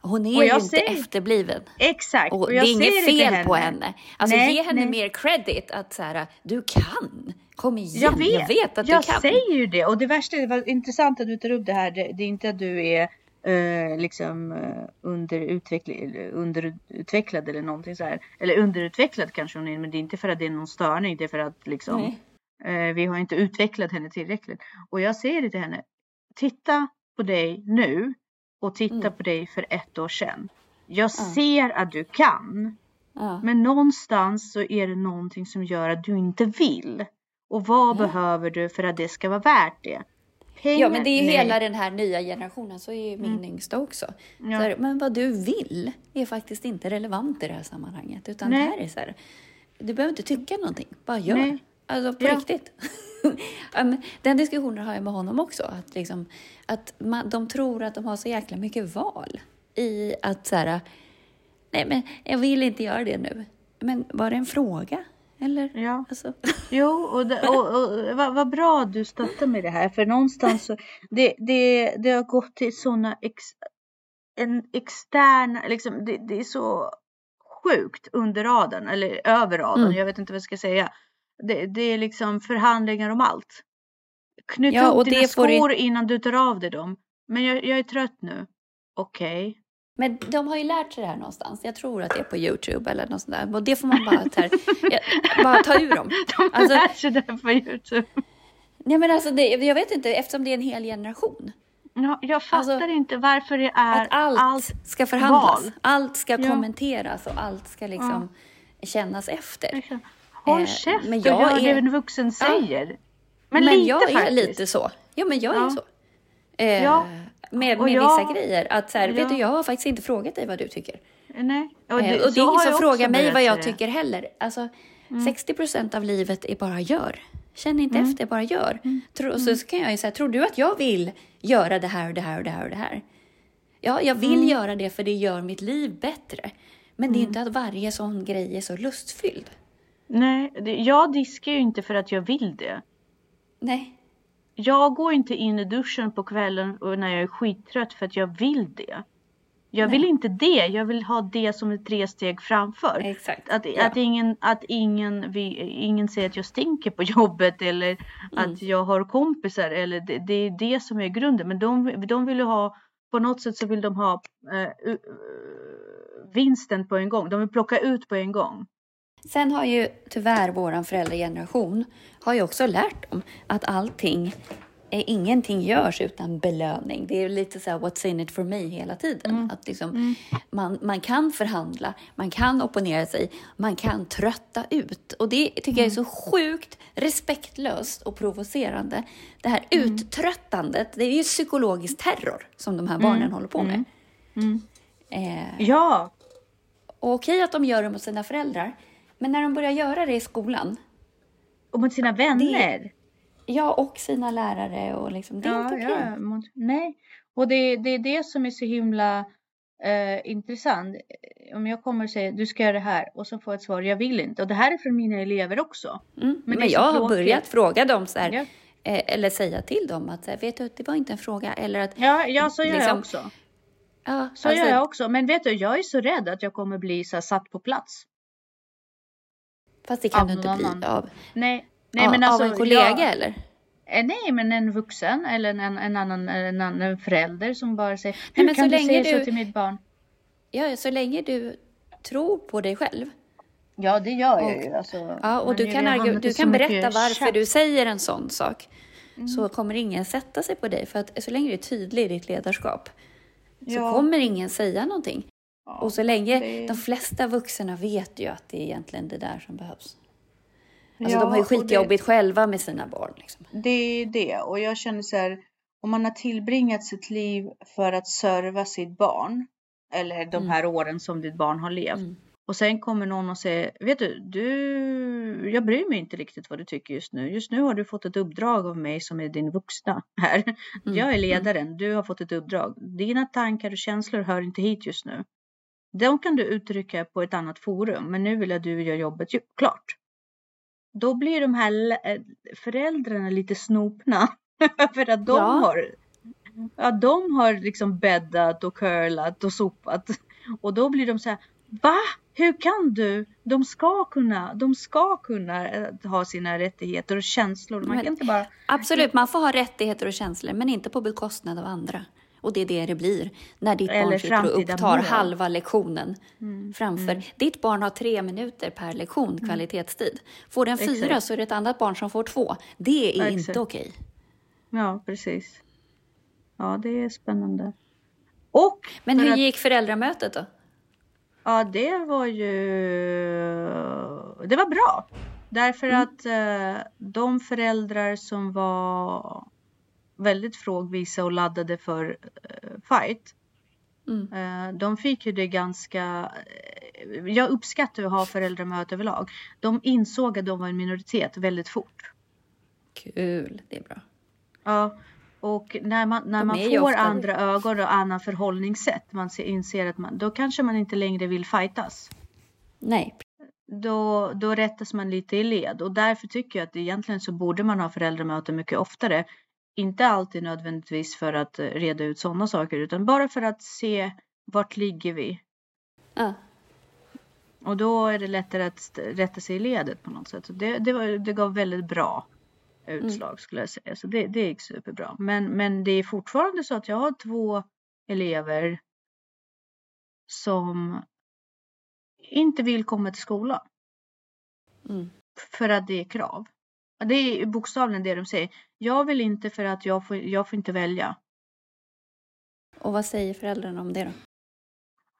hon är ju
jag
inte
säger-
efterbliven.
Exakt.
Och,
Och
det
jag
är inget fel på henne. Alltså
Nej,
ge henne
nej.
mer credit att så här, du kan. Kom igen,
Jag vet,
jag vet att
jag
du kan.
säger ju det. Och det värsta, det var intressant att du tar upp det här. Det, det är inte att du är eh, liksom eh, underutveckl- underutvecklad eller någonting så här. Eller underutvecklad kanske hon är, men det är inte för att det är någon störning. Det är för att liksom eh, vi har inte utvecklat henne tillräckligt. Och jag säger det till henne. Titta på dig nu och titta
Mm.
på dig för ett år sedan. Jag
Ja.
ser att du kan.
Ja.
Men någonstans så är det någonting som gör att du inte vill. Och vad
Ja.
behöver du för att det ska vara värt det? Pengar?
Ja, men det är ju hela den här nya generationen, så är ju min yngsta också. Här, men vad du vill är faktiskt inte relevant i det här sammanhanget. Utan
Nej.
det här är så här, du behöver inte tycka någonting, bara gör.
Nej.
Alltså på
Ja.
riktigt. Den diskussionen har jag med honom också. Att, liksom, att man, de tror att de har så jäkla mycket val i att så här, nej men jag vill inte göra det nu. Men var det en fråga? Eller?
Ja.
Alltså,
Jo, och, det, och, och vad, vad bra att du stöttar med det här. För någonstans så, det, det, det har gått till sådana ex, en extern, liksom, det, det är så sjukt under radarn, eller över radarn,
Mm.
jag vet inte vad jag ska säga. Det, det är liksom förhandlingar om allt. Knyt
Ja,
upp dina skor innan du tar av dig dem. Men jag, jag är trött nu. Okej.
Men de har ju lärt sig det här någonstans. Jag tror att det är på Youtube eller något sånt där. Och det får man bara, här, ja, bara ta ur dem.
De
Alltså-
lärt sig det här på Youtube.
Nej, men alltså det, jag vet inte, eftersom det är en hel generation.
Ja, jag fattar
Alltså,
inte varför det är
Att allt, ska förhandlas.
val.
Allt ska
Ja.
kommenteras och allt ska liksom kännas efter.
Håll
Eh,
käft
men
och
jag
gör det
är-
en vuxen
Ja.
säger.
Men,
Men, lite
jag är
faktiskt.
lite så. Ja, men jag är
Ja.
så. Eh,
Ja.
Med,
Och
med
jag-
vissa grejer. Att så här, vet
Ja.
du, jag har faktiskt inte frågat dig vad du tycker.
Nej. Och
Och
det,
det, och det är ingen som frågar mig vad jag
säga.
tycker heller. Alltså,
Mm.
60 procent av livet är bara gör. Känn inte efter, bara gör.
Mm.
Tro, så, så kan jag ju säga, tror du att jag vill göra det här och det här och det här och det här? Ja, jag vill
Mm.
göra det för det gör mitt liv bättre. Men det är inte att varje sån grej är så lustfylld.
Nej, det, jag diskar ju inte för att jag vill det.
Nej.
Jag går inte in i duschen på kvällen och när jag är skittrött för att jag vill det. Jag
Nej.
vill inte det, jag vill ha det som ett tre steg framför.
Exakt.
Att,
Ja.
att, ingen, att ingen, vi, ingen säger att jag stinker på jobbet eller
Mm.
att jag har kompisar. Eller det, det är det som är grunden. Men de, de vill ju ha, på något sätt så vill de ha eh, eh, vinsten på en gång. De vill plocka ut på en gång.
Sen har ju tyvärr våran föräldrageneration har ju också lärt dem att allting, ingenting görs utan belöning. Det är lite så här what's in it for me hela tiden. Att liksom, man, man kan förhandla, man kan opponera sig, man kan trötta ut. Och det tycker jag är så sjukt respektlöst och provocerande. Det här uttröttandet, det är ju psykologisk terror som de här barnen håller på med. Eh,
Ja,
och okej att de gör det mot sina föräldrar, men när de börjar göra det i skolan,
och mot sina vänner.
ja och sina lärare och liksom, det är inte okej.
ja, mot, nej. Och det, det är det som är så himla eh, intressant. Om jag kommer och säger du ska göra det här och så får jag ett svar jag vill inte. Och det här är från mina elever också.
Mm.
Men
Men,
det
jag har
tråkigt.
börjat fråga dem så här,
Ja.
eh, eller säga till dem att så här, vet du, det var inte en fråga. Eller att,
Ja, ja så gör jag
Liksom,
också.
ja,
Så
alltså,
gör jag också. Men vet du, jag är så rädd att jag kommer bli så här, satt på plats.
Fast det kan du inte
någon
bli
annan.
av,
Nej, nej
av,
men alltså.
av en kollega
jag,
eller?
eh, nej, men en vuxen eller en, en, annan en annan förälder som bara säger
Nej,
Hur
men
kan
så
du
länge
säga
du-
så till mitt barn?
Ja, så länge du tror på dig själv.
Ja, det gör jag
Och-
ju. Alltså,
Ja, och du kan,
har
argu-
hamnat i
du kan berätta varför
tjafs.
du säger en sån sak.
Mm.
Så kommer ingen sätta sig på dig. För att så länge du är tydlig i ditt ledarskap så
Ja.
kommer ingen säga någonting.
Ja,
Och så länge
det-
de flesta vuxna vet ju att det är egentligen det där som behövs. Alltså
Ja,
de har ju
och det-
skitjobbigt själva med sina barn. Liksom.
Det är det och jag känner så här. Om man har tillbringat sitt liv för att serva sitt barn eller de
Mm.
här åren som ditt barn har levt
Mm.
och sen kommer någon och säger, vet du, du, jag bryr mig inte riktigt vad du tycker just nu. Just nu har du fått ett uppdrag av mig som är din vuxna här.
Mm.
Jag är ledaren, du har fått ett uppdrag. Dina tankar och känslor hör inte hit just nu. De kan du uttrycka på ett annat forum, men nu vill jag att du gör jobbet klart. Då blir de här eh, föräldrarna lite snopna för att de
Ja.
har Ja, de har liksom bäddat och curlat och sopat. Och då blir de så här, va? Hur kan du? De ska kunna, de ska kunna eh, ha sina rättigheter och känslor. Man kan inte bara,
Absolut, man får ha rättigheter och känslor, men inte på bekostnad av andra. Och det är det det blir när ditt
Eller
barn sitter och upptar
mål.
halva lektionen
Mm,
framför. Ditt barn har tre minuter per lektion kvalitetstid. Får den fyra
Exakt.
så är det ett annat barn som får två. Det är
Ja,
inte
exakt.
okej.
ja precis. Ja, det är spännande. Och
Men hur
att-
gick föräldramötet då?
Ja, det var ju... Det var bra. Därför
Mm.
att eh, de föräldrar som var väldigt frågvisa och laddade för eh, fight,
Mm.
eh, de fick ju det ganska... eh, jag uppskattar att ha föräldramöte överlag. De insåg att de var en minoritet väldigt fort.
Kul, det är bra.
Ja, och när man, när
De
man får
ofta-
andra ögon och annan förhållningssätt, man ser, inser att man, då kanske man inte längre vill fightas.
Nej,
då, då rättas man lite i led och därför tycker jag att egentligen så borde man ha föräldramöten mycket oftare. Inte alltid nödvändigtvis för att eh, reda ut sådana saker utan bara för att se vart ligger vi?
ja.
Och då är det lättare att rätta sig i ledet på något sätt. Så det, det, var, det gav väldigt bra utslag skulle jag säga. Så det, det gick superbra. Men, men det är fortfarande så att jag har två elever som inte vill komma till skolan.
Mm.
För att det är krav. Det är bokstavligen det de säger. Jag vill inte för att jag får, jag får inte välja.
Och vad säger föräldrarna om det då?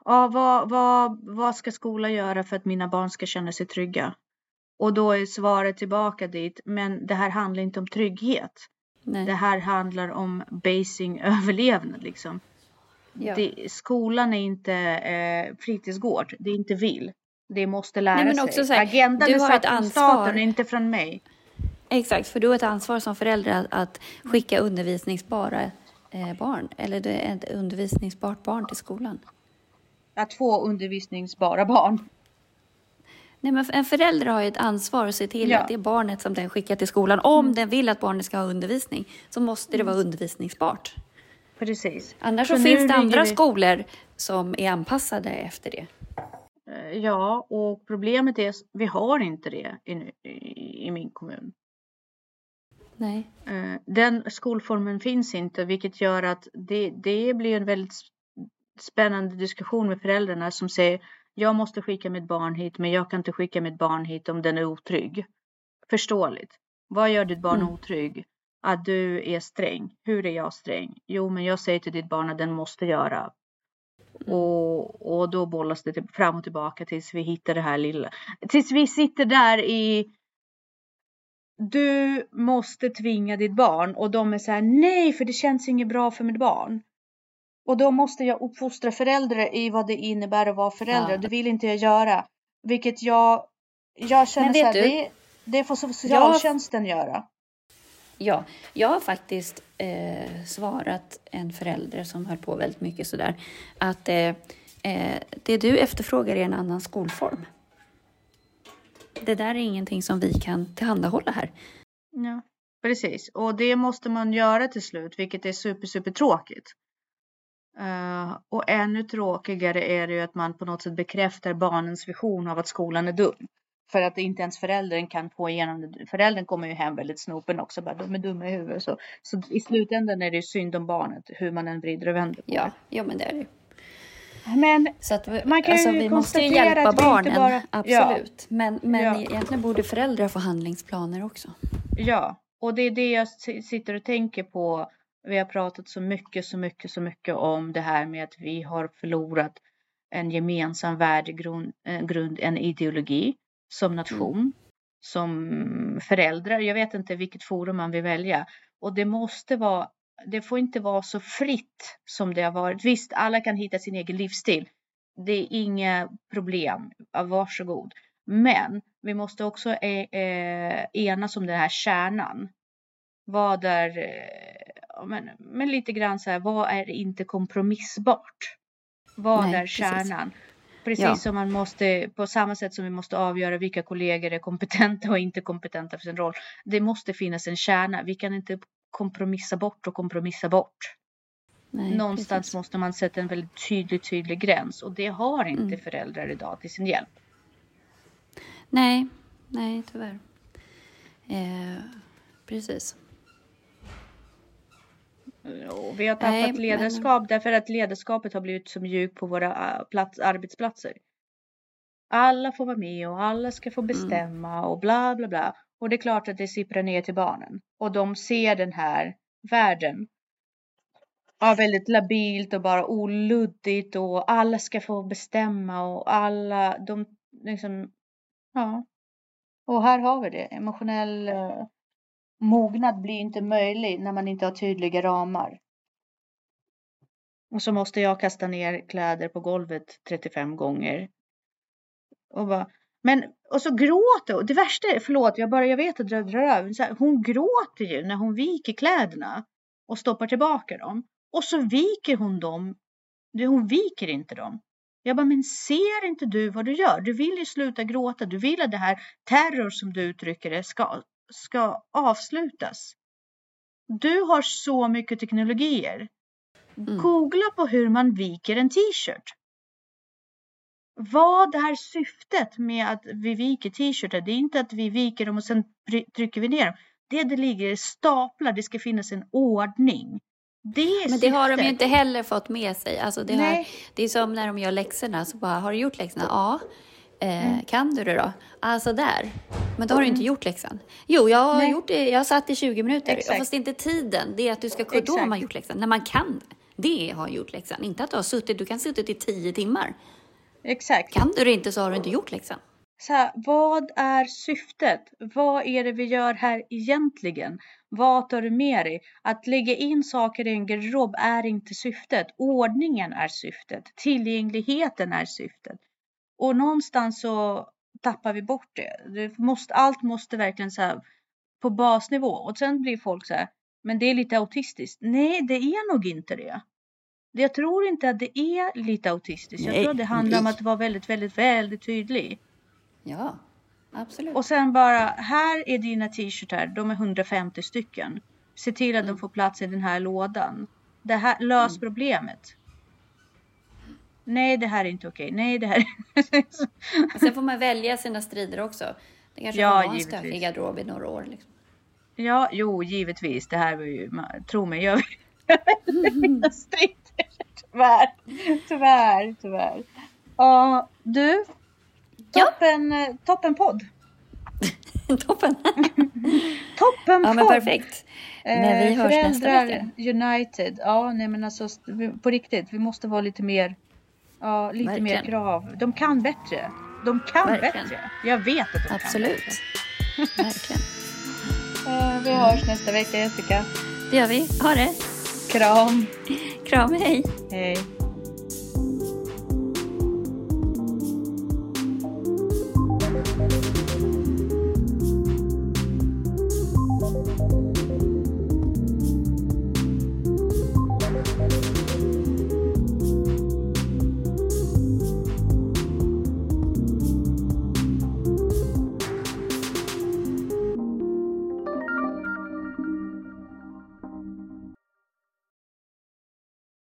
Ja, vad, vad, vad ska skolan göra för att mina barn ska känna sig trygga? Och då är svaret tillbaka dit, men det här handlar inte om trygghet.
Nej.
Det här handlar om basing överlevnad liksom.
Ja.
Det, skolan är inte eh, fritidsgård, det är inte vill. Det måste lära
Nej, men
sig.
också så här,
Agendan
du
är
har
satt från staten, inte från mig.
Exakt, för du har ett ansvar som förälder att, skicka undervisningsbara eh, barn, eller det är ett undervisningsbart barn till skolan.
Att få undervisningsbara barn.
Nej, men en förälder har ju ett ansvar att se till
Ja.
att det barnet som den skickar till skolan, om den vill att barnet ska ha undervisning, så måste det vara undervisningsbart.
Precis.
Annars
Så
så, finns det andra
vi-
skolor som är anpassade efter det.
Eh, Ja, och problemet är att vi har inte det i, i, i min kommun.
Nej.
Eh, Den skolformen finns inte, vilket gör att det, det blir en väldigt spännande diskussion med föräldrarna som säger jag måste skicka mitt barn hit, men jag kan inte skicka mitt barn hit om den är otrygg. Förståeligt. Vad gör ditt barn
Mm.
otrygg? Att du är sträng. Hur är jag sträng? Jo, men jag säger till ditt barn att den måste göra. Och, och då bollas det fram och tillbaka tills vi hittar det här lilla. Tills vi sitter där i du måste tvinga ditt barn och de är så här nej för det känns inget bra för mitt barn. Och då måste jag uppfostra föräldrar i vad det innebär att vara förälder.
Ja.
Det vill inte jag göra. Vilket jag, jag känner så här,
du?
det, det får socialtjänsten göra.
Ja, jag har faktiskt eh, svarat en förälder som höll på väldigt mycket sådär att eh, eh, det du efterfrågar är en annan skolform. Det där är ingenting som vi kan tillhandahålla här.
Ja, precis. Och det måste man göra till slut, vilket är super, super tråkigt. Eh, och ännu tråkigare är det ju att man på något sätt bekräftar barnens vision av att skolan är dum. För att inte ens föräldern kan få igenom det. Föräldern kommer ju hem väldigt snopen också, bara de är dumma i huvudet. Så, så i slutändan är det ju synd om barnet, hur man än vrider och vänder på
Ja, ja men det är det.
Men
att
Man kan
alltså,
ju
vi måste ju hjälpa barnen,
bara-
absolut. Men, men
Ja.
egentligen borde föräldrar få handlingsplaner också.
Ja, och det är det jag si- sitter och tänker på. Vi har pratat så mycket, så mycket, så mycket om det här med att vi har förlorat en gemensam värdegrund, en, grund, en ideologi som nation, som föräldrar. Jag vet inte vilket forum man vill välja. Och det måste vara det får inte vara så fritt som det har varit. Visst, alla kan hitta sin egen livsstil. Det är inga problem. Varsågod. Men vi måste också eh, eh, enas om den här kärnan. Vad är, eh, men, men lite grann så här, vad är inte kompromissbart? Vad
Nej,
är
precis.
kärnan? Precis
Ja.
som man måste, på samma sätt som vi måste avgöra vilka kollegor är kompetenta och inte kompetenta för sin roll. Det måste finnas en kärna. Vi kan inte kompromissa bort och kompromissa bort.
Nej,
Någonstans
precis.
måste man sätta en väldigt tydlig, tydlig gräns och det har inte
Mm.
föräldrar idag till sin hjälp.
Nej, nej tyvärr. Eh, precis.
Och vi har tappat
Nej, men-
ledarskap därför att ledarskapet har blivit så mjukt på våra äh, plats, arbetsplatser. Alla får vara med och alla ska
Mm.
få bestämma och bla bla bla. Och det är klart att det sipprar ner till barnen. Och de ser den här världen. Ja, väldigt labilt och bara oluddigt och alla ska få bestämma och alla, de liksom, ja. Och här har vi det, emotionell eh, mognad blir inte möjlig när man inte har tydliga ramar. Och så måste jag kasta ner kläder på golvet 35 gånger. Och bara, men, och så gråter hon. Det värsta är, förlåt, jag bara, jag vet att jag drar över. Hon gråter ju när hon viker kläderna och stoppar tillbaka dem. Och så viker hon dem. Det- Hon viker inte dem. Jag bara, men ser inte du vad du gör? Du vill ju sluta gråta. Du vill att det här terror som du uttrycker det ska, ska avslutas. Du har så mycket teknologier.
Mm.
Googla på hur man viker en t-shirt. Vad är syftet med att vi viker t-shirtar? Det är inte att vi viker dem och sen try- trycker vi ner dem. Det det ligger i staplar, det ska finnas en ordning. Det är
Men det har de ju
syftet.
inte heller fått med sig. Alltså det, har, det är som när de gör läxorna, så bara, har du gjort läxorna? Ja. Eh,
Mm.
Kan du det då? Alltså där. Men då har du inte gjort läxan. Jo, jag har
Nej.
gjort det. Jag satt i 20 minuter.
Exakt.
Fast det är inte tiden. Det är att du ska kunna, då har man gjort läxan. När man kan. Det har gjort läxan. Inte att du har suttit, du kan ha suttit i 10 timmar.
Exakt.
Kan du det inte så har du inte gjort läxan.
Så här, vad är syftet? Vad är det vi gör här egentligen? Vad tar du med dig? Att lägga in saker i en garderob är inte syftet. Ordningen är syftet. Tillgängligheten är syftet. Och någonstans så tappar vi bort det. det måste, allt måste verkligen så här på basnivå. Och sen blir folk så här, men det är lite autistiskt. Nej, det är nog inte det. Jag tror inte att det är lite autistiskt. Jag
Nej,
tror att det handlar om att vara väldigt, väldigt, väldigt tydlig.
Ja, absolut.
Och sen bara, här är dina t-shirtar, de är 150 stycken. Se till att de får plats i den här lådan. Det här, lös problemet. Nej, det här är inte okej. Nej, det här
Sen får man välja sina strider också. Det kanske
Ja,
får vara en stökig garderob i några år. Liksom.
Ja, jo, givetvis. Det här var ju, tro mig, jag strider. Tyvärr, tyvärr, tyvärr. Ja, du.
Ja.
Toppen, eh, toppen podd.
Toppen!
Toppen
Ja, men perfekt. Men vi hörs nästa vecka.
United. Ja, nej men alltså på riktigt. Vi måste vara lite mer, ja, lite mer
Verkligen.
krav. De kan bättre. De kan
Verkligen.
bättre. Jag vet att de kan
Absolut.
bättre.
Verkligen.
Eh, Vi hörs nästa vecka Jessica.
Det gör vi. Ha det.
Kram.
Kram, hej.
Hej.